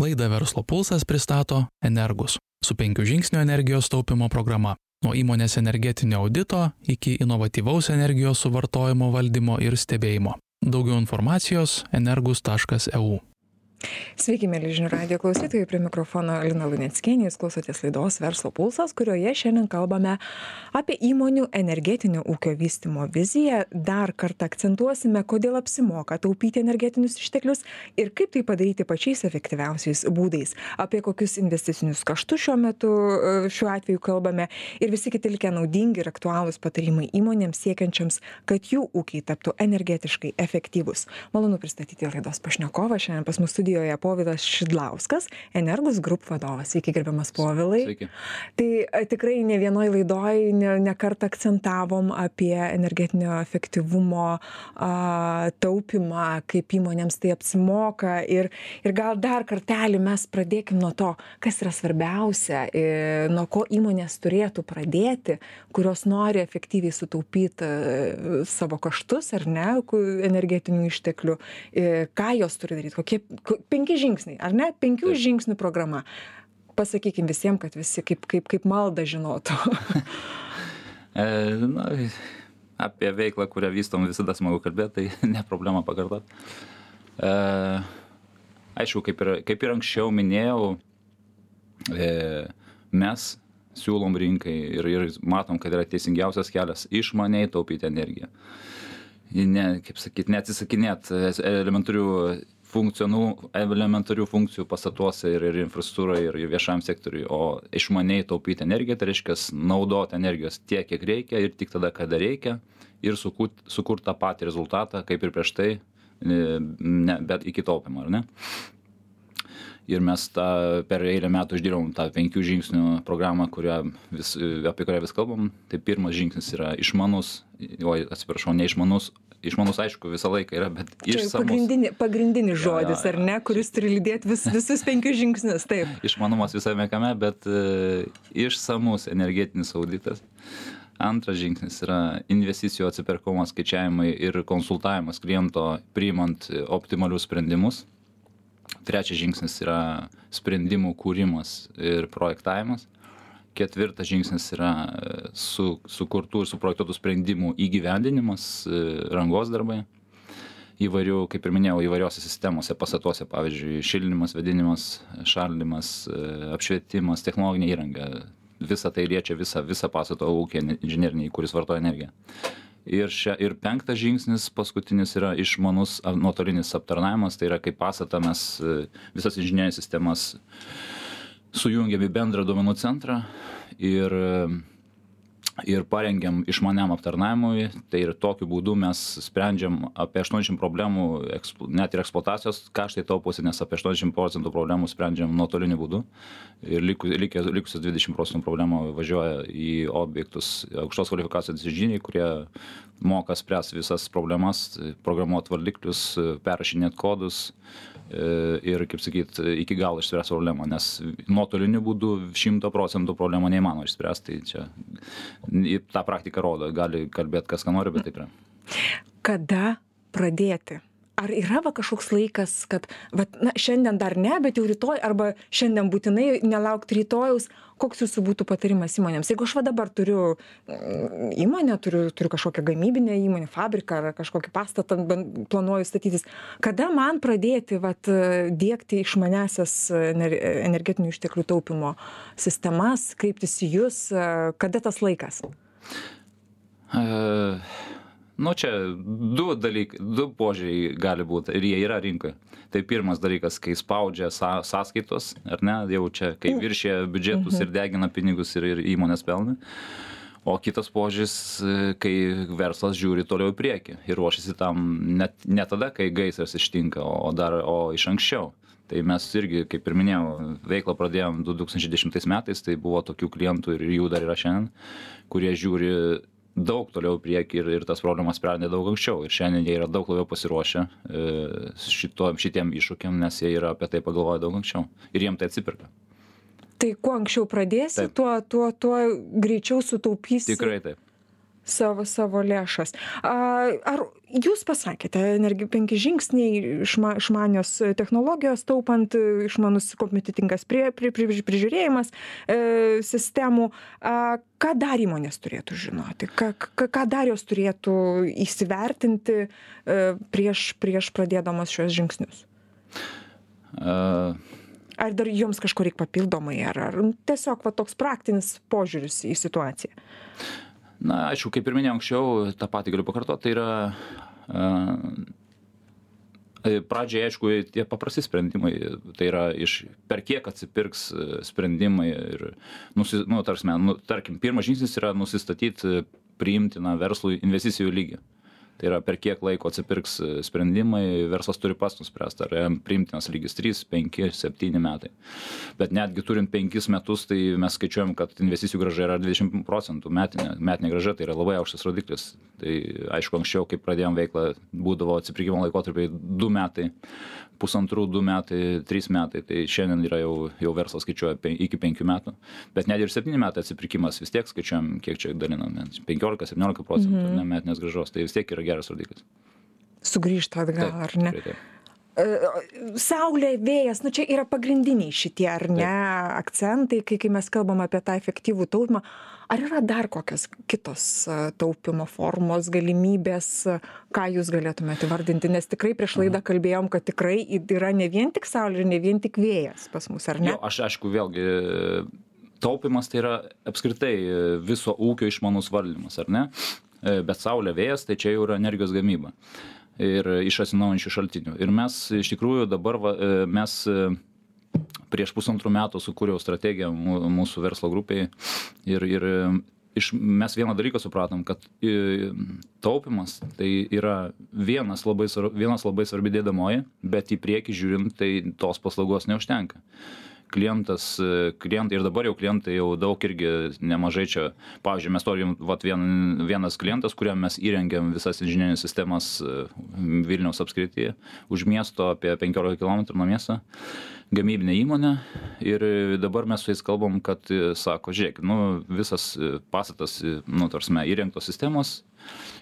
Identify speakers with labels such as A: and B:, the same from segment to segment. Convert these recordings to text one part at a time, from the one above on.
A: Laidą Verslo pulsas pristato Energus su penkių žingsnių energijos taupimo programa. Nuo įmonės energetinio audito iki inovatyvaus energijos suvartojimo valdymo ir stebėjimo. Daugiau informacijos energus.eu.
B: Sveiki, mėly žinių radio klausytojai, prie mikrofono Lina Luneckienė, jūs klausotės laidos Verslo pulsas, kurioje šiandien kalbame apie įmonių energetinio ūkio vystimo viziją. Dar kartą akcentuosime, kodėl apsimoka taupyti energetinius išteklius ir kaip tai padaryti pačiais efektyviausiais būdais. Apie kokius investicinius kaštus šiuo metu šiuo atveju kalbame ir visi kiti likę naudingi ir aktualūs patarimai įmonėms siekiančiams, kad jų ūkiai taptų energetiškai efektyvūs. Malonu pristatyti laidos pašnekovą. Šiandien pas mus studijoje studijoje Povilas Šidlauskas, Energus Group vadovas. Sveiki, gerbiamas Povilai.
C: Sveiki.
B: Tai tikrai ne vienoje laidoje ne, ne kartą akcentavom apie energetinio efektyvumo a, taupimą, kaip įmonėms tai apsimoka. Ir, ir gal dar kartelį mes pradėkim nuo to, kas yra svarbiausia, ir, nuo ko įmonės turėtų pradėti, kurios nori efektyviai sutaupyti savo kaštus ar ne, energetinių išteklių, ką jos turi daryti, kokie, penki žingsniai, ar ne? Penkių žingsnių programa. Pasakykim visiems, kad visi kaip, kaip, kaip malda žinotų.
C: e, na, apie veiklą, kurią vystom, visada smagu kalbėti, tai ne problema pakartot. E, aišku, kaip ir, kaip ir anksčiau minėjau, e, mes siūlom rinkai ir, ir matom, kad yra teisingiausias kelias išmaniai taupyti energiją. Ne, kaip sakyt, neatsisakinėt elementarių funkcionų elementarių funkcijų pastatuose ir ir infrastruktūroj ir ir viešajam sektoriui o išmaniai taupyt energiją tai reiškias naudot energijos tiek kiek reikia ir tik tada kada reikia ir sukurt sukurt tą patį rezultatą kaip ir prieš tai ne bet iki taupymo ar ne? Ir mes tą per eilę metų išdirbom tą penkių žingsnių programą kurią vis apie kurią vis kalbam. Tai pirmas žingsnis yra išmanus oi atsiprašau neišmanus išmanus aišku visą laiką yra bet išsamus
B: pagrindinė pagrindinis žodis ar ne kuris turi lydėt vis visus penkius žingsnius taip.
C: Išmanumas visame kame bet e, išsamus energetinis auditas. Antras žingsnis yra investicijų atsiperkamumo skaičiavimai ir konsultavimas kliento priimant optimalius sprendimus. Trečias žingsnis yra sprendimų kūrimas ir projektavimas ketvirtas žingsnis yra su sukurtų ir suprojektuotų sprendimų įgyvendinimas rangos darbai. Įvairių kaip ir minėjau įvairiose sistemose pastatuose pavyzdžiui šildymas vėdinimas šaldymas apšvietimas technologinė įranga. Visa tai liečia visą visą pastato ūkį inžinerinį kuris vartoja energiją. Ir šia ir penktas žingsnis paskutinis yra išmanus nuotolinis aptarnavimas. Tai yra kai pastatą mes visas inžinerines sistemas sujungiam į bendrą duomenų centrą ir ir parengiam išmaniam aptarnavimui. Tai ir tokiu būdu mes sprendžiam apie aštuoniasdešim problemų ekspl net ir eksploatacijos kaštai tauposi nes apie aštuoniasdešim procentų problemų sprendžiam nuotoliniu būdu. Ir liku likę likusios dvidešim procentų problemų važiuoja į objektus aukštos kvalifikacijos inžinieriai kurie moka spręst visas problemas programuot valdiklius perrašinėt kodus ir kaip sakyt iki galo išspręst problemą nes nuotoliniu būdu šimto procentų problemų neįmanoma išspręst tai čia tą praktika rodo gali kalbėt kas ką nori bet taip yra.
B: Kada pradėti ar yra va kažkoks laikas kad vat na šiandien dar ne bet jau rytoj arba šiandien būtinai nelaukt rytojaus koks jūsų būtų patarimas įmonėms? Jeigu aš va dabar turiu mm, įmonę turiu turiu kažkokią gamybinę įmonę fabriką ar kažkokį pastatą ban planuoju statytis kada man pradėti vat diegti išmaniąsias ener energetinių išteklių taupymo sistemas kreiptis į jus kada tas laikas
C: nu čia du dalykai du požiūriai gali būt ir jie yra rinkoj tai pirmas dalykas kai spaudžia są sąskaitos ar ne jau čia kai viršija biudžetus ir degina pinigus ir ir įmonės pelną. O kitas požiūris kai verslas žiūri toliau į priekį ir ruošiasi tam net ne tada kai gaisras ištinka o dar o iš anksčiau. Tai mes irgi kaip ir minėjau veiklą pradėjom du tūkstančiai dešimtais metais tai buvo tokių klientų ir jų dar yra šiandien kurie žiūri daug toliau į priekį ir ir tas problemas sprendė daug anksčiau. Ir šiandien jie yra daug labiau pasiruošę šito šitiem iššūkiam nes jie yra apie tai pagalvoję daug anksčiau. Ir jiem tai atsiperka.
B: Tai kuo anksčiau pradėsi tuo tuo tuo greičiau sutaupysi.
C: Tikrai taip
B: savo savo lėšas. A ar jūs pasakėte energi penki žingsniai išma išmanios technologijos taupant išmanus kompetentingas prie pri pri prižiūrėjimas e sistemų. A ką dar įmonės turėtų žinoti? Ką ką ką dar jos turėtų įsivertinti e prieš prieš pradėdamos šiuos žingsnius?
C: A.
B: Ar dar joms kažko reik papildomai ar ar tiesiog va toks praktinis požiūris į situaciją
C: na aišku kaip ir minėjau anksčiau tą patį galiu pakartot tai yra a, e, pradžiai aišku tie paprasti sprendimai tai yra iš per kiek atsipirks e, sprendimai ir nusi nu ta prasme nu tarkim pirmas žingsnis yra nusistatyt priimtiną verslui investicijų lygį tai yra per kiek laiko atsipirks e, sprendimai verslas turi pats nuspręst ar jam priimtinas lygis trys penki septyni metai. Bet netgi turint penkis metus tai mes skaičiuojam kad investicijų grąža yra dvidešim procentų metinė metinė grąža tai yra labai aukštas rodiklis. Tai aišku anksčiau kai pradėjom veiklą būdavo atsipirkimo laikotarpiai du metai pusantrų du metai trys metai tai šiandien yra jau jau verslas skaičiuoja iki penkių metų. Bet net ir septyni metai atsipirkimas vis tiek skaičiuojam kiek čia dalinam penkiolika septyniolika procentų ar ne metinės grąžos tai vis tiek yra geras rodiklis
B: sugrįžta atgal
C: Taip,
B: ar ne
C: tikrai taip.
B: E, Saulė, vėjas, nu čia yra pagrindiniai šitie, ar ne, akcentai, kai, kai mes kalbam apie tą efektyvų taupimą. Ar yra dar kokios kitos e, taupimo formos, galimybės, e, ką jūs galėtumėte vardinti? Nes tikrai prieš laidą kalbėjom, kad tikrai yra ne vien tik Saulė ir ne vien tik vėjas pas mus, ar ne?
C: Jo, aš aišku, vėlgi, taupimas tai yra apskritai viso ūkio išmanus valdymas, ar ne? Bet saulė vėjas, tai čia jau yra energijos gamyba. Ir iš atsinaujančių šaltinių. Ir mes iš tikrųjų dabar va, mes prieš pusantrų metų sukūriau strategiją mūsų verslo grupiai. Ir, ir iš, mes vieną dalyką supratom, kad taupimas tai yra vienas labai, vienas labai svarbi dėdamoji, bet į priekį žiūrint, tai tos paslaugos neužtenka klientas klientai ir dabar jau klientai jau daug irgi nemažai čia pavyzdžiui mes turim vat vien vienas klientas kuriam mes įrengėm visas inžinerines sistemas vilniaus apskrityje už miesto apie penkiolika kilometrų nuo miesto gamybinė įmonė. Ir dabar mes su jais kalbam kad sako žiūrėkit nu visas pastatas nu ta prasme įrengtos sistemos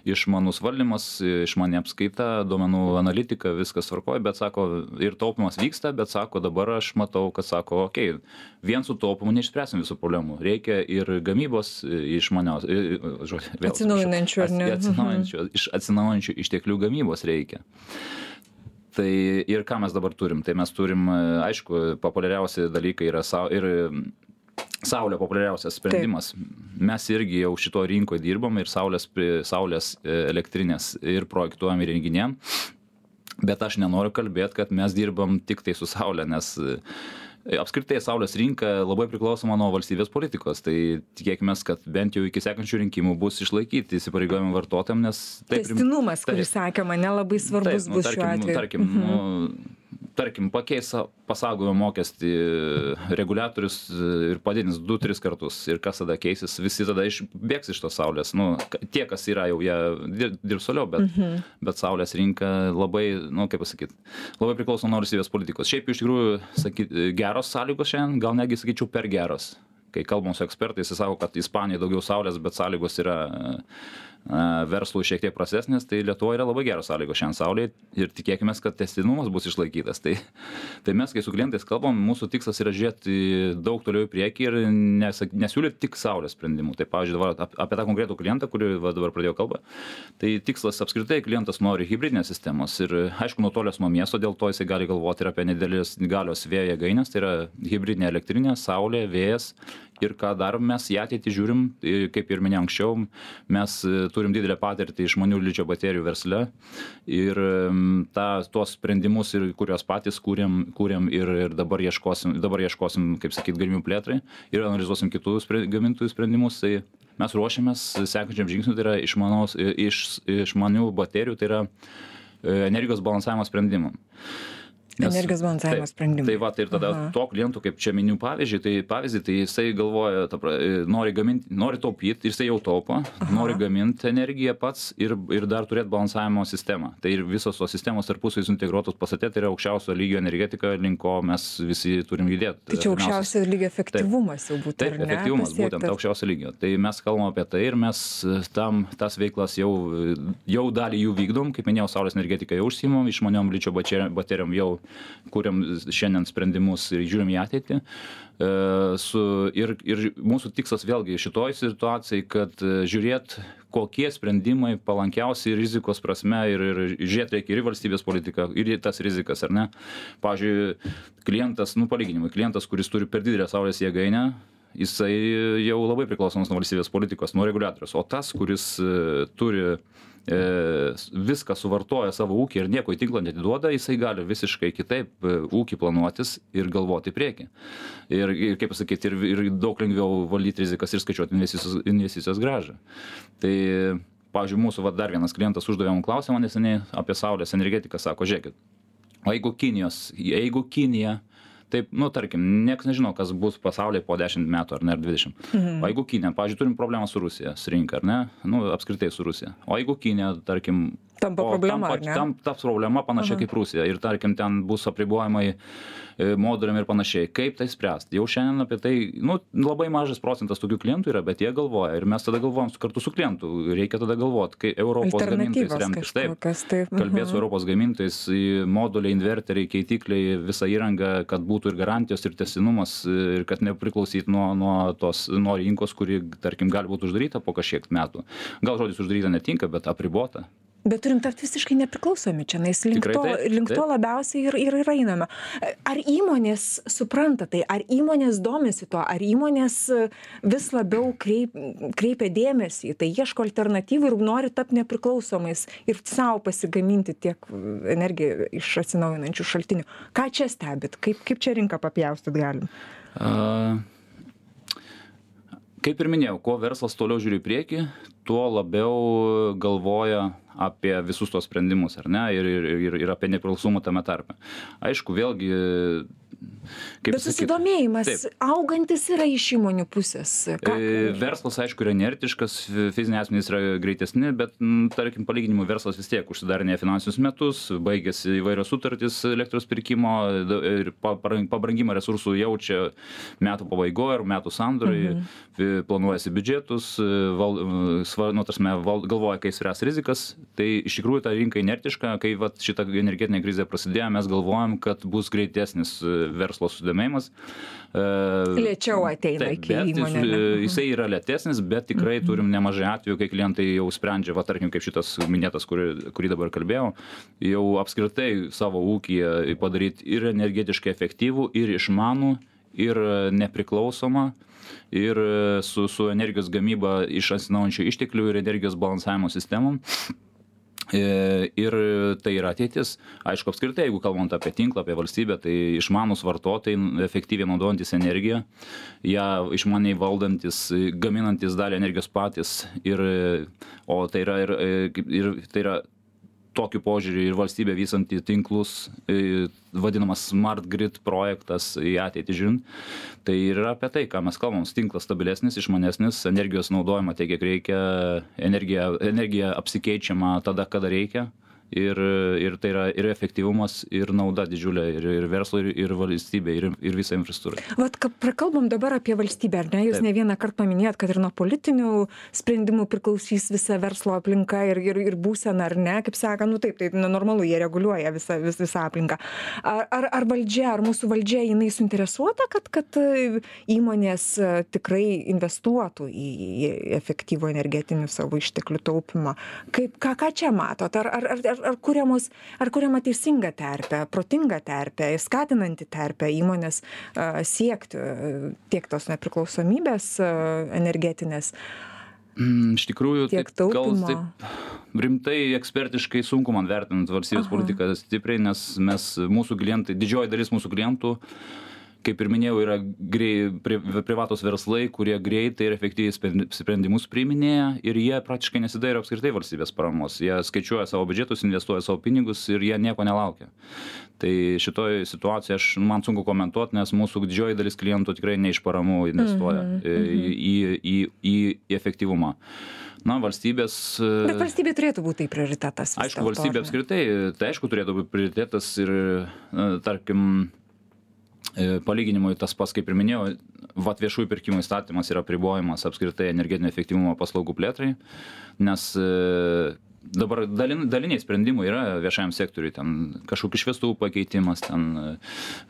C: išmanus valdymas išmani apskaita duomenų analitika viskas tvarkoj bet sako ir taupymas vyksta bet sako dabar aš matau kad sako okei vien su taupymu neišspręsim visų problemų. Reikia ir gamybos išmanios žodžiu vėl
B: Atsinaujinančių, ar ne?
C: atsinaujinančių iš atsinaujinančių išteklių gamybos reikia. Tai ir ką mes dabar turim? Tai mes turim aišku populiariausi dalykai yra sau ir saulė populiariausias sprendimas. Mes irgi jau šitoj rinkoj dirbam ir saulės saulės elektrines ir projektuojam įrenginėjam bet aš nenoriu kalbėt kad mes dirbam tiktai su saule nes apskritai saulės rinka labai priklausoma nuo valstybės politikos. Tai tikėkimės kad bent jau iki sekančių rinkimų bus išlaikyti įsipareigojimai vartotojam nes
B: Testinumas,
C: taip.
B: kurį sakėme, nelabai svarbus
C: nu,
B: bus šiuo atveju.
C: tarkim, nu, tarkim, pakeis sa- pasaugojimo mokestį reguliatorius ir padidins 2-3 kartus. Ir kas tada keisis, visi tada išbėgs iš tos saulės. Nu, tie, kas yra jau, jie dir- dirbs toliau, bet, bet saulės rinka labai, nu, kaip pasakyti, labai priklauso nuo valstybės politikos. Šiaip iš tikrųjų, sakyt, geros sąlygos šiandien, gal netgi sakyčiau per geros. Kai kalbam su ekspertais, jis sako, kad Ispanijoje daugiau saulės, bet sąlygos yra verslui šiek tiek prastesnės, tai Lietuvoje yra labai geros sąlygos šiandien saulėje ir tikėkime, kad testinumas bus išlaikytas. Tai, tai mes, kai su klientais kalbam, mūsų tikslas yra žiūrėti daug toliau į priekį ir nesiūlyti tik saulės sprendimų. Tai, pavyzdžiui, dabar ap- apie tą konkretų klientą, kurį va, dabar pradėjau kalbą, tai tikslas apskritai klientas nori hybridinės sistemos ir aišku, nutolęs nuo miesto, dėl to jisai gali galvoti ir apie nedidelės galios vėjo jėgainės, tai yra hybridinė elektrinė, saulė, vėjas. Ir ką dar mes į ateitį žiūrim, kaip ir minėjau anksčiau, mes e, turim didelę patirtį išmanių ličio baterijų versle ir tą, tuos sprendimus, ir, kuriuos patys kūrėm, kūrėm ir, ir dabar, ieškosim, dabar ieškosim, kaip sakyt, galimybių plėtrai ir analizuosim kitų spre, gamintojų sprendimus. Tai mes ruošiamės sekančiam žingsniui, tai yra išmanos, iš, išmanių baterijų, tai yra e, energijos balansavimo sprendimam. Nes-
B: Energijos balansavimo
C: taip,
B: sprendimai.
C: Tai va, tai ir tada
B: Aha.
C: to klientų, kaip čia miniu pavyzdžiui, tai pavyzdį, tai jisai galvoja, ta, e, nori gaminti, nori taupyti, jisai jau taupo, nori gaminti energiją pats ir, ir dar turėti balansavimo sistemą. Tai ir visos tos sistemos tarpusai integruotos pastate, tai yra aukščiausio lygio energetika, link ko mes visi turim judėti.
B: Tai čia aukščiausio lygio efektyvumas jau būtų.
C: Taip,
B: ne,
C: efektyvumas būtent
B: pasiektas?
C: aukščiausio lygio. Tai mes kalbam apie tai ir mes e, tam tas veiklas jau, e, jau dalį jų vykdom, kaip minėjau, saulės energetiką jau užsimom, išmaniom ličio baterijom jau kuriam šiandien sprendimus ir žiūrim į ateitį. E, Su, ir, ir mūsų tikslas vėlgi šitoj situacijai, kad e, žiūrėt, kokie sprendimai palankiausi rizikos prasme ir, ir žiūrėti reikia ir į valstybės politiką, ir į tas rizikas, ar ne. Pavyzdžiui, klientas, nu palyginimui, klientas, kuris turi per didelę saulės jėgainę, jisai jau labai priklausomas nuo valstybės politikos, nuo reguliatorius. O tas, kuris e, turi e, viską suvartoja savo ūkį ir nieko į tinklą netiduoda, jisai gali visiškai kitaip e, ūkį planuotis ir galvoti į priekį. Ir, ir kaip pasakyti, ir, ir daug lengviau valdyti rizikas ir skaičiuoti investicijos, investicijos gražą. Tai, pavyzdžiui, mūsų va, dar vienas klientas uždavė mums klausimą neseniai apie saulės energetiką, sako, žiūrėkit, o jeigu Kinijos, jeigu Kinija Taip, nu, tarkim, niekas nežino, kas bus pasaulyje po 10 metų ar ne, ar 20. Mhm. O jeigu Kinė, pavyzdžiui, turim problemą su Rusija, su rinka, ar ne, nu, apskritai su Rusija. O jeigu Kinė, tarkim,
B: Tampa problema,
C: tampa, tam taps problema panašia
B: Aha.
C: kaip Rusija ir, tarkim, ten bus apribojimai e, moduliam ir panašiai. Kaip tai spręsti? Jau šiandien apie tai, nu, labai mažas procentas tokių klientų yra, bet jie galvoja ir mes tada galvojam kartu su klientu. Reikia tada galvoti, kai Europos gamintojais remtis. Taip.
B: Taip.
C: kalbėti su. Europos gamintojais, moduliai, inverteriai, keitikliai, visa įranga, kad būtų ir garantijos, ir tesinumas, ir kad nepriklausytų nuo, nuo, tos, nuo rinkos, kuri, tarkim, gali būti uždaryta po kažkiek metų. Gal žodis uždaryta netinka, bet apribota.
B: Bet turim tapti visiškai nepriklausomi čia, nes link, to, link to labiausiai ir, ir, ir einame. Ar įmonės supranta tai, ar įmonės domisi tuo, ar įmonės e, vis labiau kreip, kreipia dėmesį tai, ieško alternatyvų ir nori tapti nepriklausomais ir savo pasigaminti tiek energiją iš atsinaujinančių šaltinių. Ką čia stebit, kaip, kaip čia rinką papjaustyt galim?
C: A, Kaip ir minėjau, kuo verslas toliau žiūri į priekį, tuo labiau galvoja apie visus tos sprendimus, ar ne, ir, ir, ir, ir apie nepriklausomą tame tarpe. Aišku, vėlgi, kaip
B: Bet susidomėjimas
C: taip.
B: augantis yra iš įmonių pusės. Ką,
C: E, Verslas, aišku, yra inertiškas, fi- fiziniai asmenys yra greitesni, bet, m, tarkim, palyginimui verslas vis tiek užsidarinė finansinius metus, baigėsi įvairios sutartys elektros pirkimo ir pabrangimą resursų jaučia metų pabaigoje ar metų sandoriai, mhm. planuojasi biudžetus, val, svar, nu, tasme, val, galvoja, kai spręs rizikas. Tai iš tikrųjų ta rinka inertiška, kai vat, šita energetinė krizė prasidėjo, mes galvojam, kad bus greitesnis e, verslo susidomėjimas. E,
B: Lėčiau ateina
C: Taip,
B: iki
C: bet jis, e, jisai yra lėtesnis, bet tikrai turim nemažai atvejų, kai klientai jau sprendžia, va tarkim, kaip šitas minėtas, kurį, kurį dabar kalbėjau, jau apskritai savo ūkiją padaryti ir energetiškai efektyvų, ir išmanų, ir nepriklausomą. Ir su, su energijos gamyba iš atsinaujančių išteklių ir energijos balansavimo sistemom. E, Ir tai yra ateitis. Aišku, apskritai, jeigu kalbant apie tinklą, apie valstybę, tai išmanus vartotojai, efektyviai naudojantis energiją, ją išmaniai valdantis, gaminantis dalį energijos patys. Ir, o tai yra ir, kaip- ir tai yra tokiu požiūriu ir valstybė vystanti tinklus, e, vadinamas smart grid projektas į ateitį žiūrint. Tai yra apie tai, ką mes kalbam. Tinklas stabilesnis, išmanesnis, energijos naudojama tiek, kiek reikia, energija, energija apsikeičiama tada, kada reikia. Ir, ir tai yra ir efektyvumas, ir nauda didžiulė, ir, ir verslo, ir, ir valstybė, ir, ir visa infrastruktūra.
B: Vat, kad prakalbam dabar apie valstybę, ar ne? Jūs ne vieną kartą paminėjot, kad ir nuo politinių sprendimų priklausys visa verslo aplinka ir, ir, ir būsena, ar ne? Kaip sako, nu taip, tai nu, normalu, jie reguliuoja visą, vis, visą aplinką. Ar, ar, ar valdžia, ar mūsų valdžia, jinai suinteresuota, kad, kad e, įmonės e, tikrai investuotų į, į efektyvų energetinių savo išteklių taupimą? Kaip, ką, ką čia matot? Ar, ar, ar, ar, ar, kuriamos, ar kuriama teisinga terpė, protinga terpė, skatinanti terpė įmonės a, siekti tiek tos nepriklausomybės a, energetinės?
C: Mm, Iš tikrųjų,
B: Tiek
C: taip, gal taip rimtai, ekspertiškai sunku man vertinti valstybės
B: Aha.
C: politiką stipriai, nes mes, mūsų klientai, didžioji dalis mūsų klientų, kaip ir minėjau yra grei pri privatūs verslai kurie greitai ir efektyviai spen sprendimus priiminėja ir jie praktiškai nesidairo apskritai valstybės paramos jie skaičiuoja savo biudžetus investuoja savo pinigus ir jie nieko nelaukia tai šitoj situacijoj aš man sunku komentuot nes mūsų didžioji dalis klientų tikrai ne iš paramų investuoja
B: Mhm,
C: į į į į efektyvumą na valstybės
B: Bet valstybė turėtų būti tai prioritetas.
C: Aišku,
B: ne?
C: apskritai, tai aišku, turėtų būti prioritetas ir, e, tarkim, palyginimui tas pats, kaip ir minėjau, vat viešųjų pirkimų įstatymas yra pribojimas apskritai energetinio efektyvumo paslaugų plėtrai, nes e, dabar dalin, daliniai sprendimai yra viešajam sektoriui, ten kažkokių šviestų pakeitimas, ten,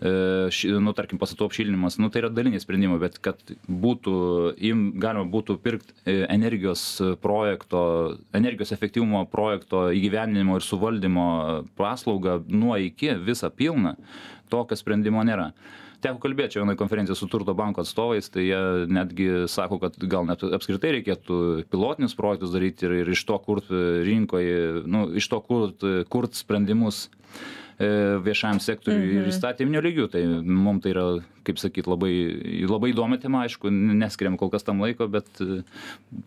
C: e, ši, nu, tarkim, pastatų apšilinimas, nu, tai yra daliniai sprendimai, bet kad būtų, im, galima būtų pirkti energijos projekto, energijos efektyvumo projekto įgyvendinimo ir suvaldymo paslaugą nuo iki visą pilną, tokio sprendimo nėra. Teko kalbėt čia vienoj konferencijoj su turto banko atstovais tai jie netgi sako kad gal net apskritai reikėtų pilotinius projektus daryt ir ir iš to kurt rinkoj nu iš to kurt kurt sprendimus viešajam sektoriui ir įstatyminiu lygiu tai mum tai yra kaip sakyt labai labai įdomi tema aišku neskiriam kol kas tam laiko bet e,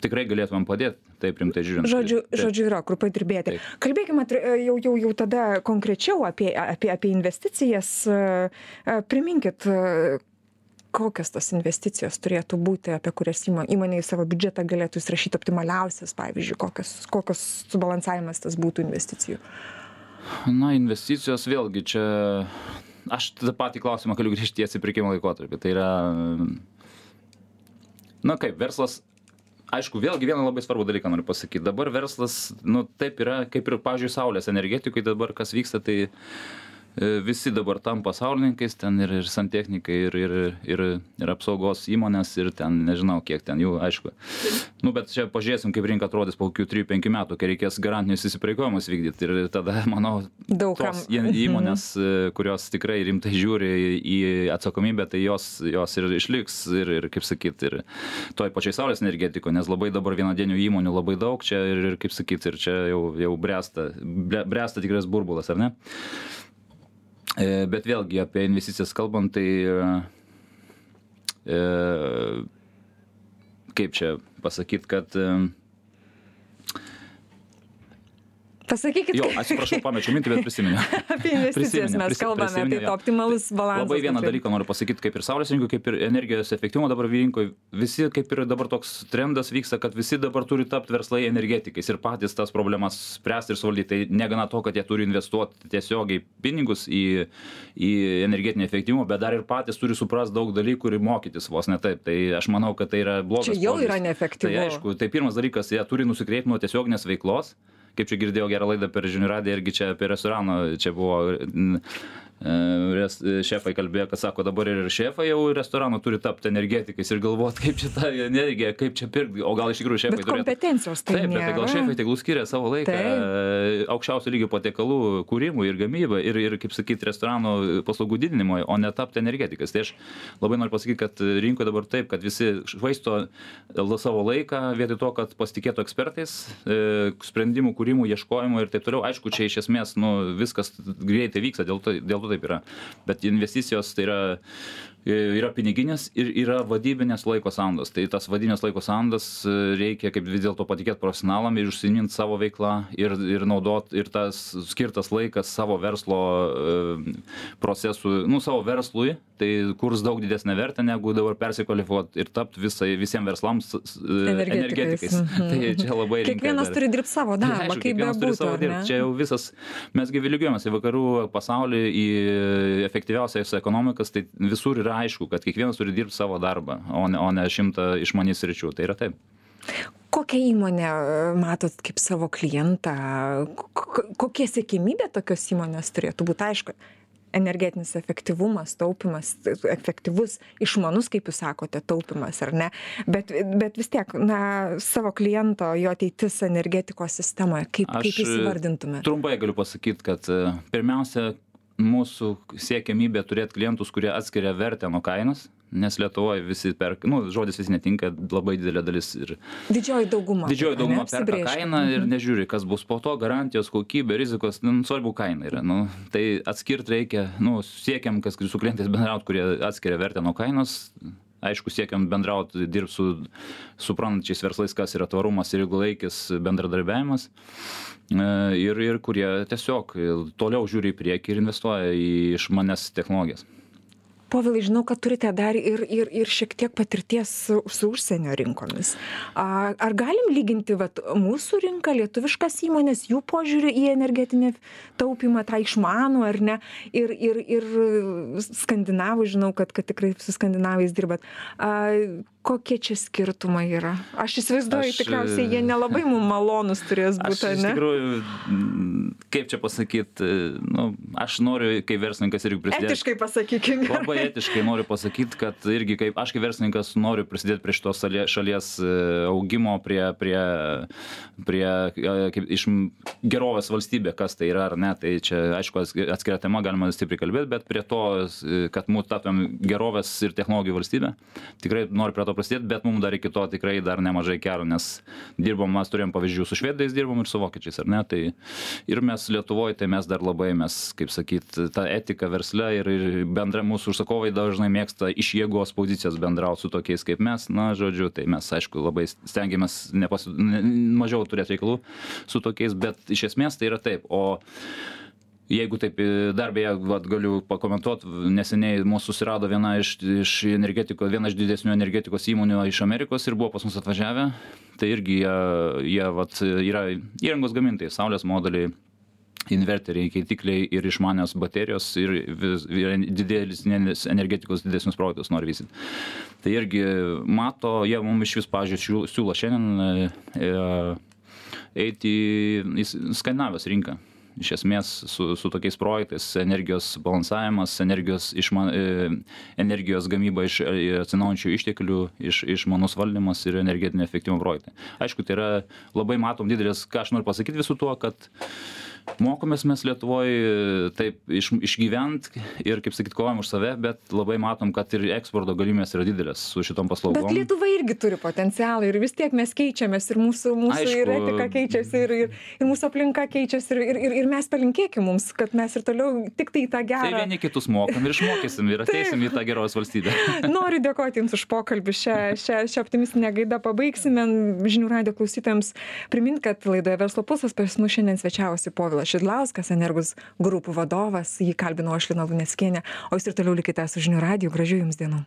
C: tikrai galėtumėm padėt taip rimtai žiūrint
B: Žodžiu,
C: Taip.
B: žodžiu yra, kur padirbėti.
C: Taip.
B: Kalbėkime jau, jau, jau tada konkrečiau apie, apie, apie investicijas. E, e, Priminkit, e, kokios tos investicijos turėtų būti, apie kurias įmo- įmonė į savo biudžetą galėtų įsirašyti optimaliausias, pavyzdžiui, kokios, kokios subalansavimas tas būtų investicijų.
C: Na, investicijos vėlgi čia. Aš tą patį klausimą galiu grįžti į pirkimo laikotarpį. Tai yra. Na kaip, verslas. Aišku, vėlgi vieną labai svarbų dalyką noriu pasakyti. Dabar verslas, nu taip yra, kaip ir, pažiūrėjau, saulės energetikai dabar kas vyksta, tai visi dabar tam pasaulininkais, ten ir, ir santechnikai, ir, ir, ir, ir apsaugos įmonės, ir ten nežinau, kiek ten jų, aišku. Nu, bet čia pažiūrėsim, kaip rinka atrodys po kokių 3-5 metų, kai reikės garantinius įsipareigojimus vykdyti. Ir tada, manau,
B: Daug
C: tos į- įmonės, e, kurios tikrai rimtai žiūri į atsakomybę, tai jos, jos ir išliks ir, ir kaip sakyt, ir toj pačiai saulės energetikoje, nes labai dabar vienadienių įmonių labai daug čia ir, ir kaip sakyt, ir čia jau, jau bręsta, bręsta tikras burbulas, ar ne? E, Bet vėlgi apie investicijas kalbant, tai e, kaip čia pasakyti, kad e,
B: Pasakykit,
C: Jo, atsiprašau, pamečiau mintį, bet prisiminiau.
B: apie investicijas mes kalbame,
C: prisiminiau,
B: tai optimalus balansas.
C: Labai vieną dalyką noriu pasakyti, kaip ir saulės rinkoj, kaip ir energijos efektyvumo dabar rinkoje, visi kaip ir dabar toks trendas vyksta, kad visi dabar turi tapti verslai energetikais ir patys tas problemas spręsti ir suvaldyti. Tai negana to, kad jie turi investuoti tiesiogiai pinigus į, į energetinį efektyvumą, bet dar ir patys turi suprasti daug dalykų ir mokytis vos ne taip. Tai aš manau, kad tai yra blogas.
B: Čia jau
C: požiūris.
B: yra neefektyvu.
C: Tai aišku, tai pirmas dalykas, jie turi nusikreipti nuo tiesioginės veiklos. Kaip čia girdėjau gerą laidą per žinių radiją irgi čia apie restoraną, čia buvo res, šefai kalbėjo, kad sako, dabar ir šefai jau restorano turi tapti energetikais ir galvoti, kaip čia tą energiją, kaip čia pirkti, o gal iš tikrųjų šefai turėtų.
B: kompetencijos tai
C: Taip, bet tai gal
B: nėra.
C: šefai tegul skiria savo laiką
B: Taip.
C: e, aukščiausio lygio patiekalų kūrimui ir gamybai ir, ir kaip sakyti, restorano paslaugų didinimui, o ne tapti energetikas. Tai aš labai noriu pasakyti, kad rinkoje dabar taip, kad visi švaisto savo laiką vietoj to, kad pasitikėtų ekspertais, e, sprendimų kūrimų, ieškojimų ir taip toliau. Aišku, čia iš esmės nu, viskas greitai vyksta, dėl to, dėl to taip yra. Bet investicijos tai yra yra piniginės ir yra vadybinės laiko sąnaudos. Tai tas vadybinės laiko sąnaudas e, reikia kaip vis dėlto patikėti profesionalam ir užsiminti savo veiklą ir, ir naudot ir tas skirtas laikas savo verslo e, procesų, nu, savo verslui, tai kurs daug didesnę vertę negu dabar persikvalifikuoti ir tapti visai, visiems verslams e,
B: Energetikais. Mhm.
C: Tai čia labai
B: Kiekvienas turi dirbti savo darbą, kaip bebūtų. ar
C: dirbt.
B: ne?
C: Čia jau visas, mes gi lygiuojamės į vakarų pasaulį, į efektyviausias ekonomikas, tai visur yra aišku, kad kiekvienas turi dirbti savo darbą, o ne, o ne šimtą išmanys ryčių. Tai yra taip.
B: Kokią įmonę e, matot kaip savo klientą? K- k- Kokia sėkmybė tokios įmonės turėtų būti? Aišku, energetinis efektyvumas, taupimas, efektyvus, išmanus, kaip jūs sakote, taupimas, ar ne? Bet, bet vis tiek, na, savo kliento, jo ateitis energetikos sistemoje, kaip, kaip
C: Aš,
B: jūs įvardintumėte?
C: Trumpai galiu pasakyti, kad e, pirmiausia, mūsų siekiamybė turėti klientus, kurie atskiria vertę nuo kainos, nes lietuvoj visi perka nu žodis visi netinka labai didelė dalis ir
B: didžioji dauguma
C: didžioji dauguma perka kainą ir
B: Mhm.
C: nežiūri kas bus po to garantijos kokybė rizikos nu svarbu kaina yra nu. Tai atskirt reikia nu siekiam kas su klientais bendraut kurie atskiria vertę nuo kainos aišku siekiam bendraut dirbt su suprantančiais verslais kas yra tvarumas ir ilgalaikis bendradarbiavimas. E, ir ir kurie tiesiog toliau žiūri į priekį ir investuoja į išmanias technologijas
B: povilai žinau kad turite dar ir ir ir šiek tiek patirties su užsienio rinkomis. A ar galim lyginti vat mūsų rinką lietuviškas įmones jų požiūrį į energetinį taupymą tą išmanų ar ne? Ir ir ir skandinavų žinau kad kad tikrai su skandinavais dirbat. A kokie čia skirtumai yra aš įsivaizduoju tikriausiai jie nelabai mum malonūs turės būt ane
C: tikrųjų, mm, kaip čia pasakyti, nu, aš noriu, kaip verslininkas irgi prisidėti.
B: etiškai pasakykim
C: Labai etiškai noriu pasakyti, kad irgi kaip aš kaip verslininkas noriu prisidėti prie šitos šalie- šalies e, augimo, prie, prie, prie e, kaip, iš gerovės valstybė, kas tai yra ar ne. Tai čia, aišku, atskira tema, galima stipriai kalbėti, bet prie to, e, kad mūsų tapėm gerovės ir technologijų valstybė, tikrai noriu prie to prisidėti, bet mums dar iki to tikrai dar nemažai kelio, nes dirbom, mes turėjom pavyzdžių su švedais, dirbom ir su vokiečiais, ar ne. Tai ir mes Lietuvoje, tai mes dar labai, mes, kaip sakyt, tą etiką versle ir, ir bendra mūsų užsakovai dažnai mėgsta iš jėgos pozicijos bendrauti su tokiais kaip mes. Na, žodžiu, tai mes, aišku, labai stengiamės nepas, ne, mažiau turėti reikalų su tokiais, bet iš esmės tai yra taip. O Jeigu taip e, dar beje, vat, galiu pakomentuoti, neseniai mūsų susirado viena iš, iš energetikos, viena iš didesnių energetikos įmonių iš Amerikos ir buvo pas mus atvažiavę. Tai irgi jie, jie vat, yra įrangos gamintojai, saulės modeliai, inverteriai, keitikliai ir išmanios baterijos ir, vis, ir didelis energetikos didesnius projektus nori vystyti. Tai irgi mato, jie mums iš vis, pažiūrėjau, siūlo šiandien e, e, eiti į Skandinavijos rinką. Iš esmės su, su tokiais projektais energijos balansavimas, energijos, išman, e, energijos gamyba iš e, atsinaujančių išteklių, iš, išmanus valdymas ir energetinio efektyvumo projektai. Aišku, tai yra labai matom didelis, ką aš noriu pasakyti visų tuo, kad mokomės mes Lietuvoje taip iš, išgyvent ir, kaip sakyt, kovojam už save, bet labai matom, kad ir eksporto galimybės yra didelės su šitom paslaugom.
B: Bet Lietuva irgi turi potencialą ir vis tiek mes keičiamės ir mūsų, mūsų ir etika keičiasi ir, ir, ir mūsų aplinka keičiasi ir, ir, ir, mes palinkėkim mums, kad mes ir toliau tik tai tą
C: Tai
B: gerą.
C: vieni kitus mokam ir išmokysim ir ateisim į tą geros valstybę.
B: Noriu dėkoti Jums už pokalbį. Šią, šią, šią optimistinę gaidą pabaigsime. Žinių radio klausytojams primint, kad laidoje Verslo pulsas pas mus šiandien svečiavosi Povilas Šidlauskas, Energus grupų vadovas. Jį kalbino aš Lina Luneckienė. O Jūs ir toliau likite su žinių radiju. Gražių Jums dienų.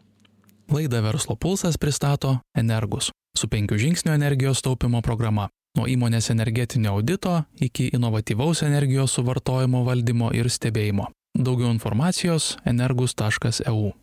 A: Laidą Verslo pulsas pristato Energus su penkių žingsnių energijos taupimo programa. Nuo įmonės energetinio audito iki inovatyvaus energijos suvartojimo valdymo ir stebėjimo. Daugiau informacijos energus.eu.